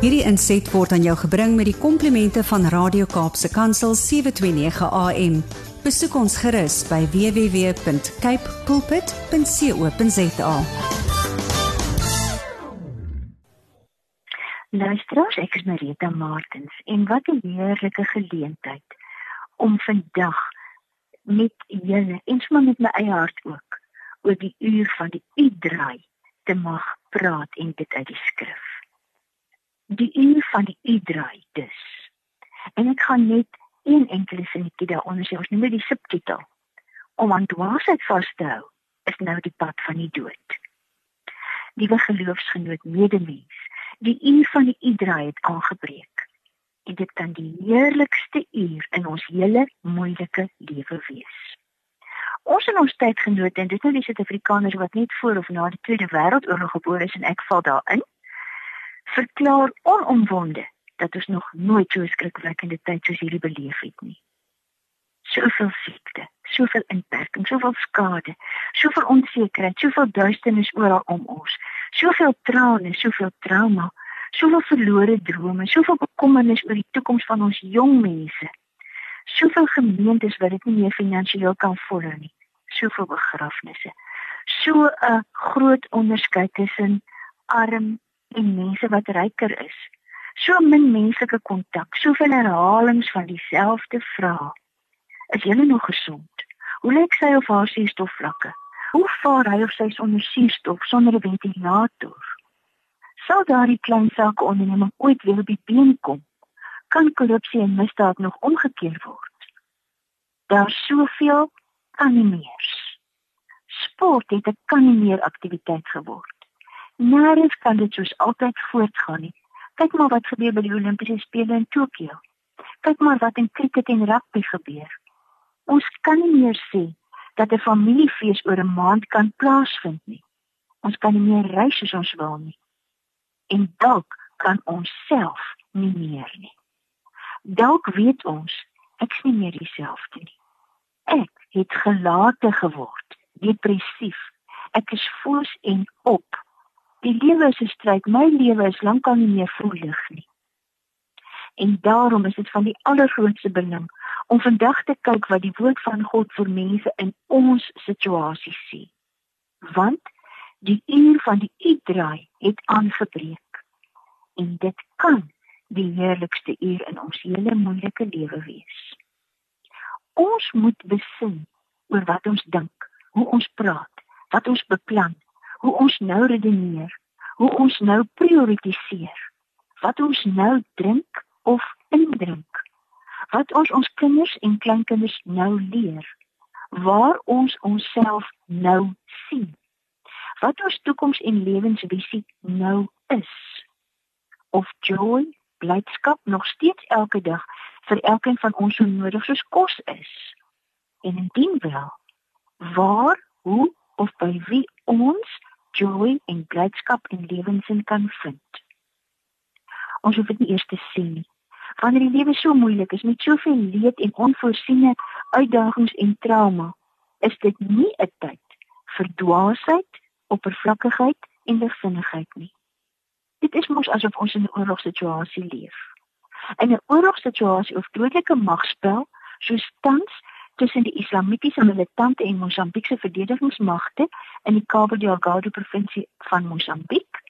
Hierdie inset word aan jou gebring met die komplimente van Radio Kaapse Kansel 729 AM. Besoek ons gerus by www.cape pulpit.co.za. Luisteraars, ek is Marita Martins en wat 'n heerlike geleentheid om vandag met julle en sommer met my eie hart ook oor die uur van die u-draai te mag praat en dit uit die skrif. Die uur van die u-draai dus. En ek gaan net een enkele sinnetjie daaronder sê, ons noem dit die subtitel. Om aan dwaasheid vas te hou is nou die pad van die dood. Liewe geloofsgenoot medemens, die uur van die u-draai het aangebreek. En dit kan die heerlikste uur in ons hele moeilike lewe wees. Ons en ons tydgenote en dit nou die Suid-Afrikaners wat net voor of na die Tweede Wêreldoorlog gebore is en ek val daarin, verklaar onomwonde dat ons nog nooit so skrikwekkende tyd soos hierdie beleef het nie. Soveel siekte, soveel inperking, soveel skade, soveel onsekerheid, soveel duisternis oral om ons, soveel trane, soveel trauma, soveel verlore drome, soveel bekommernis oor die toekoms van ons jong mense soveel gemeentes wat dit nie meer finansiëel kan volhou nie. Soveel begrafnisse. So 'n groot onderskeid tussen arm en mense wat ryker is. So min menslike kontak, soveel herhalings van dieselfde vraag. Is jy nog gesond? Hoe lyk sy of haar suurstofvlakke? Hoe vaar hy of sy sonder suurstof sonder 'n ventilator? Sal daardie klein saak onderneming ooit weer op die been kom? kan korrupsie en misdaad nog omgekeer word. Daar's soveel kan nie meer. Sport het 'n kan nie meer aktiwiteit geword. Nêrens kan dit soos altyd voortgaan nie. Kyk maar wat gebeur by die Olimpiese spele in Tokio. Kyk maar wat in cricket en rugby gebeur. Ons kan nie meer sê dat 'n familiefees oor 'n maand kan plaasvind nie. Ons kan nie meer reis soos ons wil nie. En dalk kan ons self nie meer nie. Dalk weet ons ek's nie meer dieselfde nie. Ek het gelate geword, depressief. Ek is foos en op. Die lewe is 'n stryd. My lewe is lankal nie meer vrolik nie. En daarom is dit van die allergrootste belang om vandag te kyk wat die woord van God vir mense in ons situasie sê. Want die uur van die uitdraai het aangebreek. En dit kan die heerlikste uur in ons hele moeilike lewe wees. Ons moet besin oor wat ons dink, hoe ons praat, wat ons beplan, hoe ons nou redeneer, hoe ons nou prioritiseer, wat ons nou drink of indrink, wat ons ons kinders en kleinkinders nou leer, waar ons onsself nou sien, wat ons toekoms en lewensvisie nou is. Of joy blydskap nog steeds elke dag vir elkeen van ons so nodig soos kos is. En indien wel, waar, hoe of by wie joy en blydskap in lewensin kan vind. Ons hoef dit nie eers te sien nie. Wanneer die lewe so moeilik is met soveel leed en onvoorsiene uitdagings en trauma, is dit nie 'n tyd vir dwaasheid, oppervlakkigheid en ligsinnigheid nie. Dit is mos asof ons in 'n oorlogssituasie leef. In 'n oorlogssituasie of dodelike magspel, soos tans tussen die islamitiese militante en Mosambiekse verdedigingsmagte in die Cabo Delgado provinsie van Mosambiek,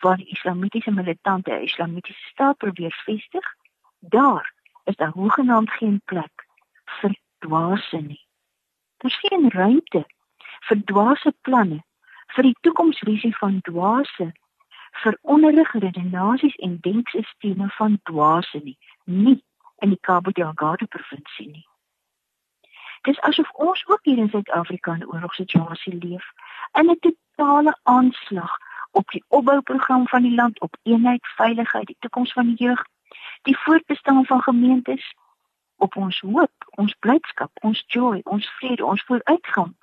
waar die islamitiese militante 'n islamitiese staat probeer vestig, daar is daar hoegenaamd geen plek vir dwaase nie. Daar's geen ruimte vir dwaase planne vir die toekomsvisie van dwaase vir onderrig redenasies en denksisteme van dwaase nie, nie in die Cabo Delgado provinsie nie. Dis asof ons ook hier in Suid-Afrika 'n oorlogssituasie leef, in 'n totale aanslag op die opbouprogram van die land op eenheid, veiligheid, die toekoms van die jeug, die voortbestaan van gemeentes, op ons hoop, ons blydskap, ons joy, ons vrede, ons vooruitgang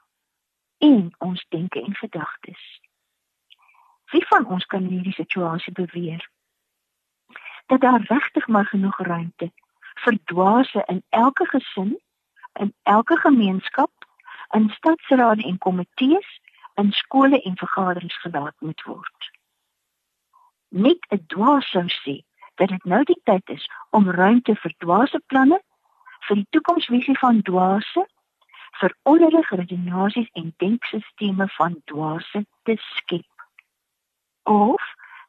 en ons denke en gedagtes. Wie van ons kan in hierdie situasie beweer dat daar regtig maar genoeg ruimte vir dwaase in elke gesin, in elke gemeenskap, in stadsrade en komitees, in skole en vergaderings gelaat moet word. Net 'n dwaas sou sê dat dit nou die tyd is om ruimte vir dwaase planne, vir die toekomsvisie van dwaase, vir onderrig, redenasies en denkstelsels van dwaase te skep. Of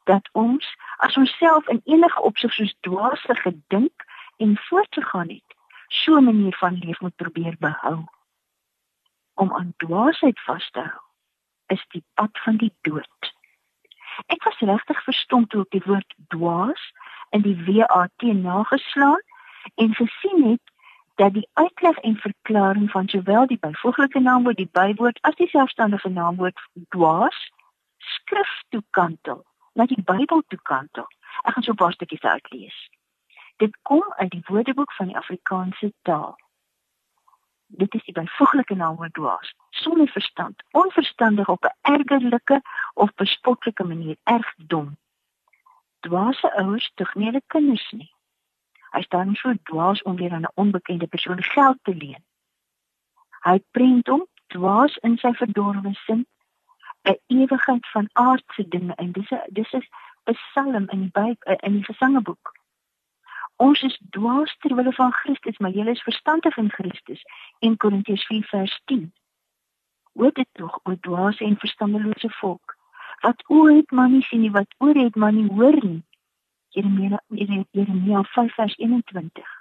dat ons as ons self in enige opsig soos dwaase gedink en voortgegaan het, so 'n manier van leef moet probeer behou. Om aan dwaasheid vas te hou is die pad van die dood. Ek was regtig verstom toe ek die woord dwaas in die WAT nageslaan en gesien het dat die uitleg en verklaring van sowel die byvoeglike naamwoord die bywoord as die selfstandige naamwoord dwaas skrif toe kantel na die Bybel toe kantel. Ek gaan so 'n paar stukkies uitlees. Dit kom uit die Woordeboek van die Afrikaanse taal. Dit is die byvoeglike naamwoord dwaas, sonder verstand, onverstandig op 'n ergerlike of bespotlike manier, erg dom. Dwaase ouers tog nie hulle kinders nie. Hy staan so dwaas om weer aan 'n onbekende persoon geld te leen. Hy prent hom dwaas in sy verdorwe sin 'n ewigheid van aardse dinge en dis 'n dis is 'n psalm in die Bybel in die Gesangeboek. Ons is dwaas ter wille van Christus, maar julle is verstandig in Christus in Korintiërs 4 vers 10. Wat dit tog oor dwaas en verstandelose volk wat ooit maar nie sien nie, wat oor het maar nie hoor nie. Jeremia Jeremia 5 vers 21.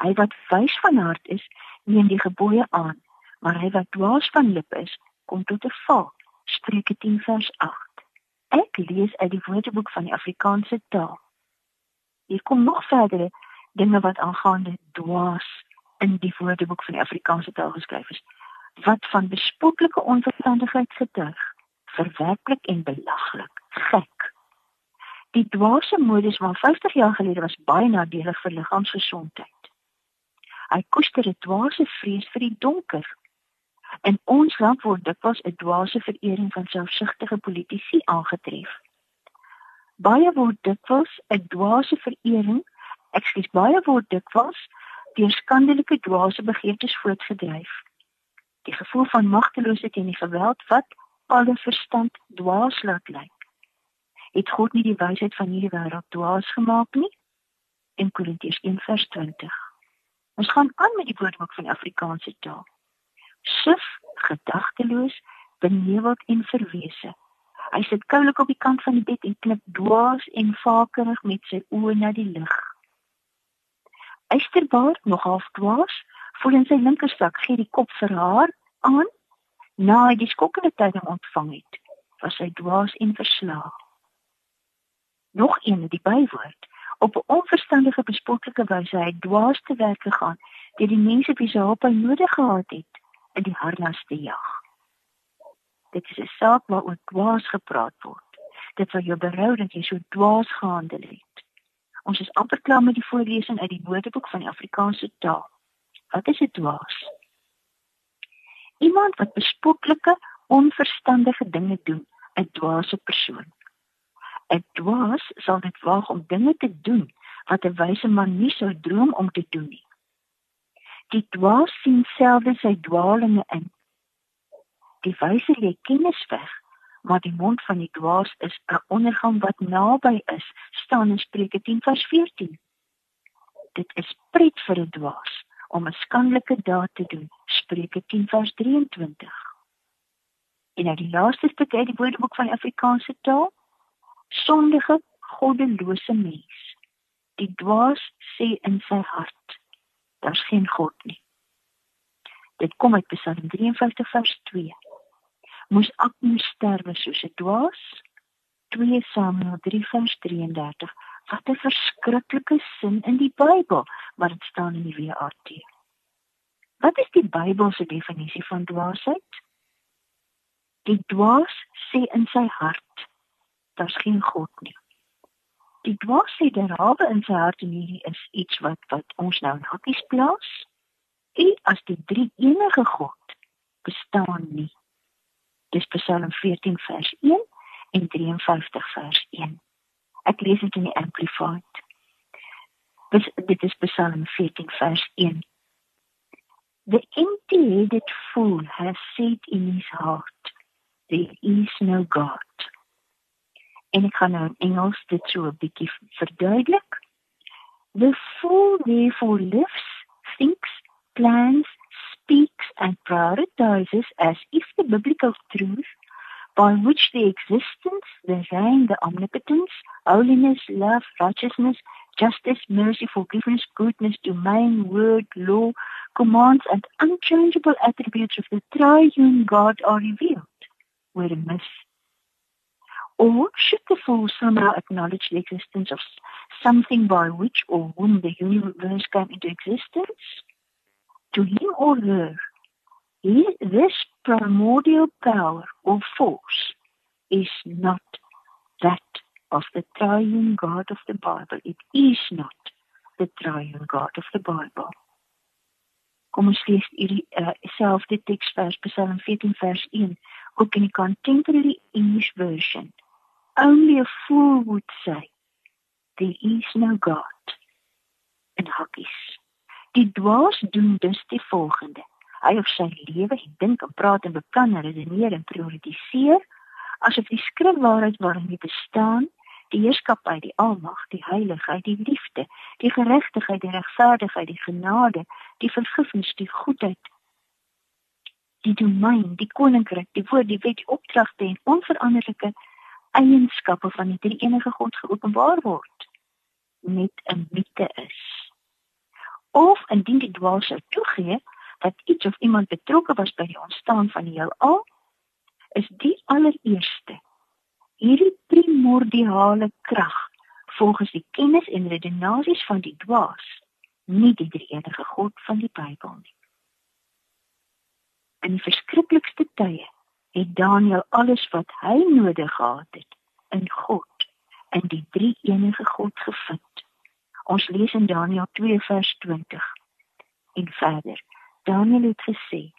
Hy wat wys van hart is, neem die gebooie aan, maar hy wat dwaas van lip is, kom tot 'n val. Spreuke 10 vers 8. Ek lees uit die Woordeboek van die Afrikaanse taal. Hier kom nog verdere dinge wat aangaande dwaas in die Woordeboek van die Afrikaanse taal geskryf is wat van bespotlike onverstandigheid getuig, verwerklik en belaglik, gek. Die dwaase modus van 50 jaar gelede was baie nadelig vir liggaamsgesondheid. Hy koester 'n dwaase vrees vir die donker In ons land word dikwels 'n dwaase verering van selfsugtige politici aangetref. Baie word dikwels 'n dwaase verering, ekskuus, baie word dikwels deur skandelike dwaase begeertes voortgedryf. Die gevoel van magteloosheid en die geweld wat alle verstand dwaas laat lyk. Het God nie die wysheid van hierdie wêreld dwaas gemaak nie? In Korintiërs 1:20. Ons gaan aan met die woordboek van Afrikaanse taal sif, gedagteloos, beneweld en verwese. Hy sit koulik op die kant van die bed en knip dwaas en vakerig met sy oë na die lig. Eysterbaard, nog half dwaas, voel in sy linkersak gee die kop vir haar aan. Na hy die skokkende tyding ontvang het, was hy dwaas en verslaag. Nog een die bywoord op 'n onverstandige bespotlike wyse hy dwaas te werk gegaan deur die mense wie sy hulp nodig gehad het in die harnas te jag. Dit is 'n saak waaroor dwaas gepraat word. Dit sal jou berou dat jy so dwaas gehandel het. Ons is amper klaar met die voorlesing uit die Woordeboek van die Afrikaanse taal. Wat is 'n dwaas? Iemand wat bespotlike, onverstandige dinge doen, 'n dwaase persoon. 'n Dwaas sal dit waag om dinge te doen wat 'n wyse man nie sou droom om te doen nie. Die dwaas sien selfde sy dwaalinge in. Die wyse lê kennis weg, maar die mond van die dwaas is 'n ondergang wat naby is, staan in Spreuke 10 vers 14. Dit is pret vir 'n dwaas om 'n skandelike daad te doen, Spreuke 10 vers 23. En nou die laaste stuk uit die Woordeboek van Afrikaanse taal, sondige, goddelose mens. Die dwaas sê in sy hart daar's geen God nie. Dit kom uit Psalm 53 vers 2. Moes moet sterwe soos 'n dwaas? 2 Samuel 3 vers 33. Wat 'n verskriklike sin in die Bybel, maar dit staan in die WAT. Wat is die Bybelse definisie van dwaasheid? Die dwaas sê in sy hart, daar's geen God nie die dwaas sê derhalwe in sy hart en hierdie is iets wat wat ons nou in hakkies plaas. En as die drie enige God bestaan nie. Dis Psalm 14 vers 1 en 53 vers 1. Ek lees dit in die amplified. Dis dit is Psalm 14 vers 1. The empty-headed fool has said in his heart, there is no God. En ek gaan nou in Engels dit so 'n bietjie verduidelik. The fool therefore lives, thinks, plans, speaks and prioritizes as if the biblical truth by which the existence, the reign, the omnipotence, holiness, love, righteousness, justice, mercy, forgiveness, goodness, domain, word, law, commands, and unchangeable attributes of the triune God are revealed were a myth. Or should the fool somehow acknowledge the existence of something by which or whom the universe came into existence? To him or her, this primordial power or force is not that of the triune God of the Bible. It is not the triune God of the Bible. Kom ons lees hierdie uh, selfde teksvers Psalm 14 vers 1 ook in die contemporary English version. Only a fool would say there is no God. En hakkies. Die dwaas doen dus die volgende. Hy of sy lewe en dink en praat en beplan en redeneer en prioritiseer asof die skrifwaarheid waarin hy bestaan die heerskappy die almag die heiligheid die liefde die geregtigheid die regverdigheid die genade die vergifnis die goedheid die domein die koninkryk die woord die wet die opdragte en onveranderlike eienskappe van die drie enige God geopenbaar word net 'n mite is of indien die dwaas sou toegee dat iets of iemand betrokke was by die ontstaan van die heelal, is die allereerste hierdie primordiale krag volgens die kennis en redenasies van die dwaas, nie die drie-enige God van die Bybel nie. In die verskriklikste tye het Daniël alles wat hy nodig gehad het in God, in die drie-enige God. Ons lees in Daniël 2 vers 20 en verder. Daniel het gesê: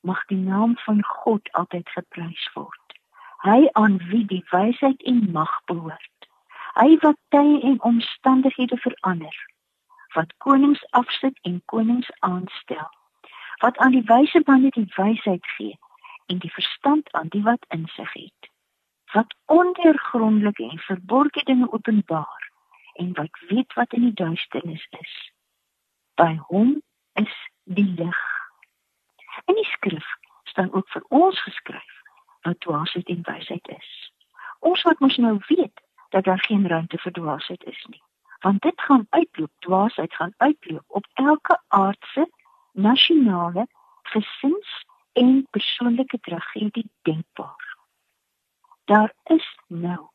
Mag die naam van God altyd geprys word. Hy aan wie die wysheid en mag behoort. Hy wat tye en omstandighede verander. Wat konings afsit en konings aanstel. Wat aan die wyse manne die wysheid gee en die verstand aan die wat insig het. Wat ondergrondelike en verborgde dinge openbaar en wat weet wat in die duisternis is. By hom is die lig. In die skrif staan ook vir ons geskryf wat dwaasheid en wysheid is. Ons wat mos nou weet dat daar geen ruimte vir dwaasheid is nie, want dit gaan uitloop, dwaasheid gaan uitloop op elke aardse, nasionale, gesins en persoonlike tragedie denkbaar. Daar is nou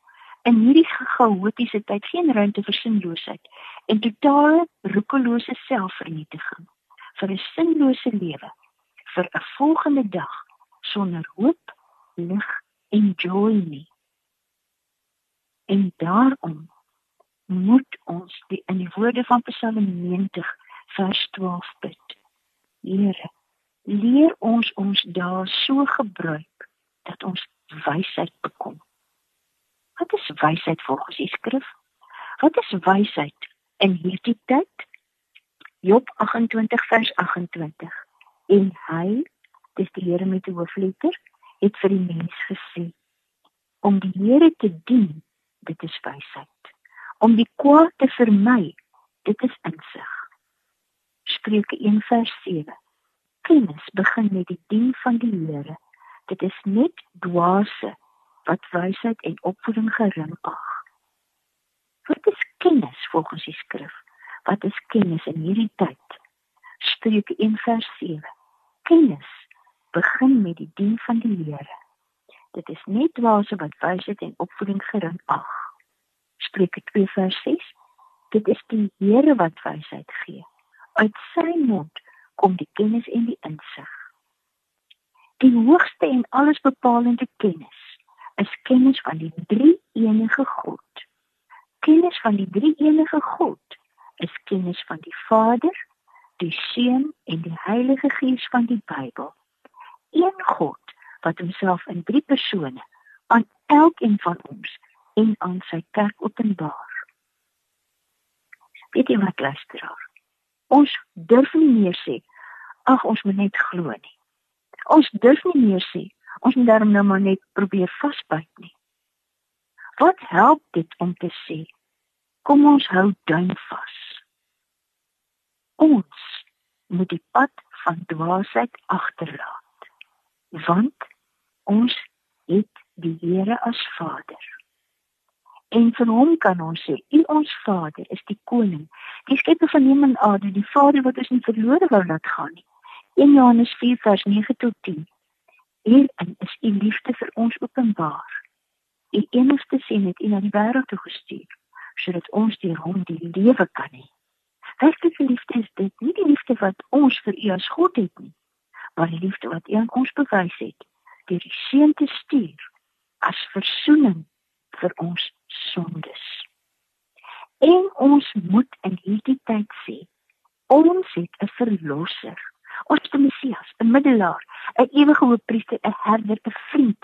in hierdie chaotiese tyd geen ruimte vir sinloosheid en totale roekelose selfvernietiging vir 'n sinlose lewe, vir 'n volgende dag sonder hoop, lig en joy nie. En daarom moet ons die in die woorde van Psalm 90 vers 12 bid. Here, leer ons ons daar so gebruik dat ons wysheid bekom. Wat is wysheid volgens die skrif? Wat is wysheid in hierdie tyd? Job 28 vers 28. En hy, dis die Here met die hoofletter, het vir die mens gesê: Om die Here te dien, dit is wysheid. Om die kwaad te vermy, dit is insig. Spreuke 1 vers 7. Kennis begin met die dien van die Here. Dit is net dwaase wat wysheid en opvoeding gering ag. Wat is kennis volgens die skrif? wat is kennis in hierdie tyd? Spreuke 1 vers 7. Kennis begin met die dien van die Here. Dit is nie dwaase wat wysheid en opvoeding gering ag. Spreuke 2 vers 6. Dit is die Here wat wysheid gee. Uit sy mond kom die kennis en die insig. Die hoogste en allesbepalende kennis is kennis van die drie enige God. Kennis van die drie enige God is kennis van die Vader, die Seun en die Heilige Gees van die Bybel. Een God wat homself in drie persone aan elkeen van ons en aan sy kerk openbaar. Weet jy wat luisteraar? Ons durf nie meer sê ag ons moet net glo nie. Ons durf nie meer sê ons moet daarom nou maar net probeer vasbyt nie. Wat help dit om te sê kom ons hou duim vas? Ons moet die pad van dwaasheid agterlaat. Want ons het die Here as Vader. En vir hom kan ons sê, "U ons Vader is die koning, die skepper van hemel en aarde, die Vader wat ons nie verlore wou laat gaan nie." 1 Johannes 4 vers 9 tot 10. Hierin is U liefde vir ons openbaar. U enigste seun het U na die wêreld toe gestuur sodat ons deur hom die lewe kan hê. Werklike liefde is dit nie die liefde wat ons vir U as God het nie, maar die liefde wat U aan ons bewys het deur die seun te stuur as verzoening vir ons sondes. En ons moet in hierdie tyd sê, ons het 'n verlosser, ons die Messias, 'n middelaar, 'n ewige hoëpriester, 'n herder, 'n vriend,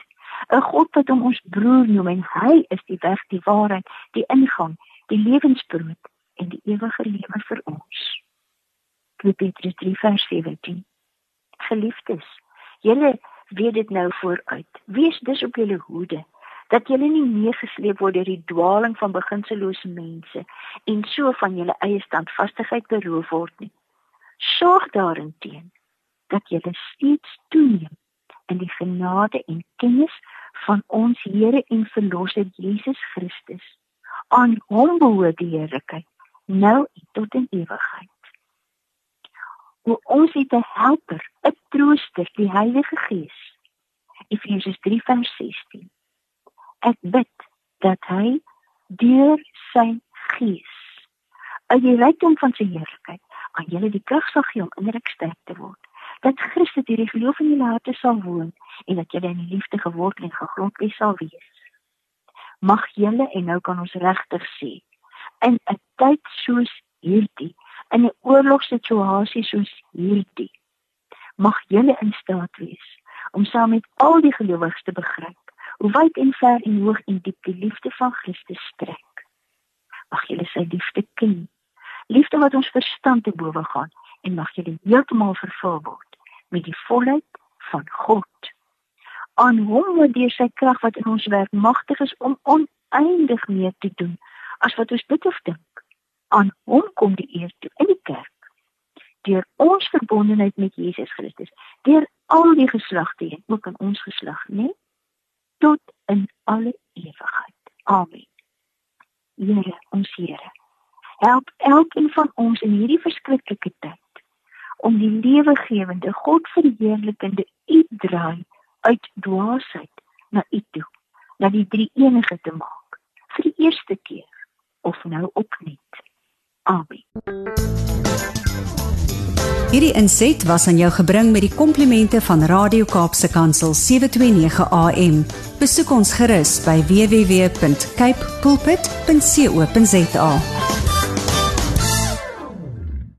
'n God wat hom ons broer noem en hy is die weg, die waarheid, die ingang, die lewensbrood en die ewige lewe vir ons. 2 Petrus 3 vers 17. Geliefdes, julle weet dit nou vooruit. Wees dus op julle hoede dat julle nie meegesleep word deur die dwaaling van beginsellose mense en so van julle eie standvastigheid beroof word nie. Sorg daarteen dat julle steeds toeneem in die genade en kennis van ons Here en Verlosser Jesus Christus. Aan hom behoort die heerlikheid nou en tot in ewigheid. O ons het 'n helper, 'n trooster, die Heilige Gees. Efesiërs 3:16. Ek bid dat hy deur sy Gees uit die rykdom van sy heerlikheid aan julle die krag sal gee om innerlik sterk te word. Dat Christus deur die geloof in julle harte sal woon en dat julle in die liefde gewortel en gegrond wees sal wees. Mag julle en nou kan ons regtig sê in 'n tyd soos hierdie, in 'n oorlogssituasie soos hierdie, mag julle in staat wees om saam met al die gelowiges te begryp hoe wyd en ver en hoog en diep die liefde van Christus strek. Mag julle sy liefde ken. Liefde wat ons verstand te bowe gaan en mag julle heeltemal vervul word met die volheid van God. Aan hom wat deur sy krag wat in ons werk magtig is om oneindig meer te doen as wat ons bid of dink. Aan hom kom die eer toe in die kerk. Deur ons verbondenheid met Jesus Christus, deur al die geslagte en ook in ons geslag, né? Tot in alle ewigheid. Amen. Here, ons Here, help elkeen van ons in hierdie verskriklike tyd om die lewegewende, God verheerlikende U draai uit dwaasheid na U toe, na die drie enige te maak vir die eerste keer of nou opnuut. Amen. Hierdie inset was aan jou gebring met die komplimente van Radio Kaapse Kansel 729 AM. Besoek ons gerus by www.cape pulpit.co.za.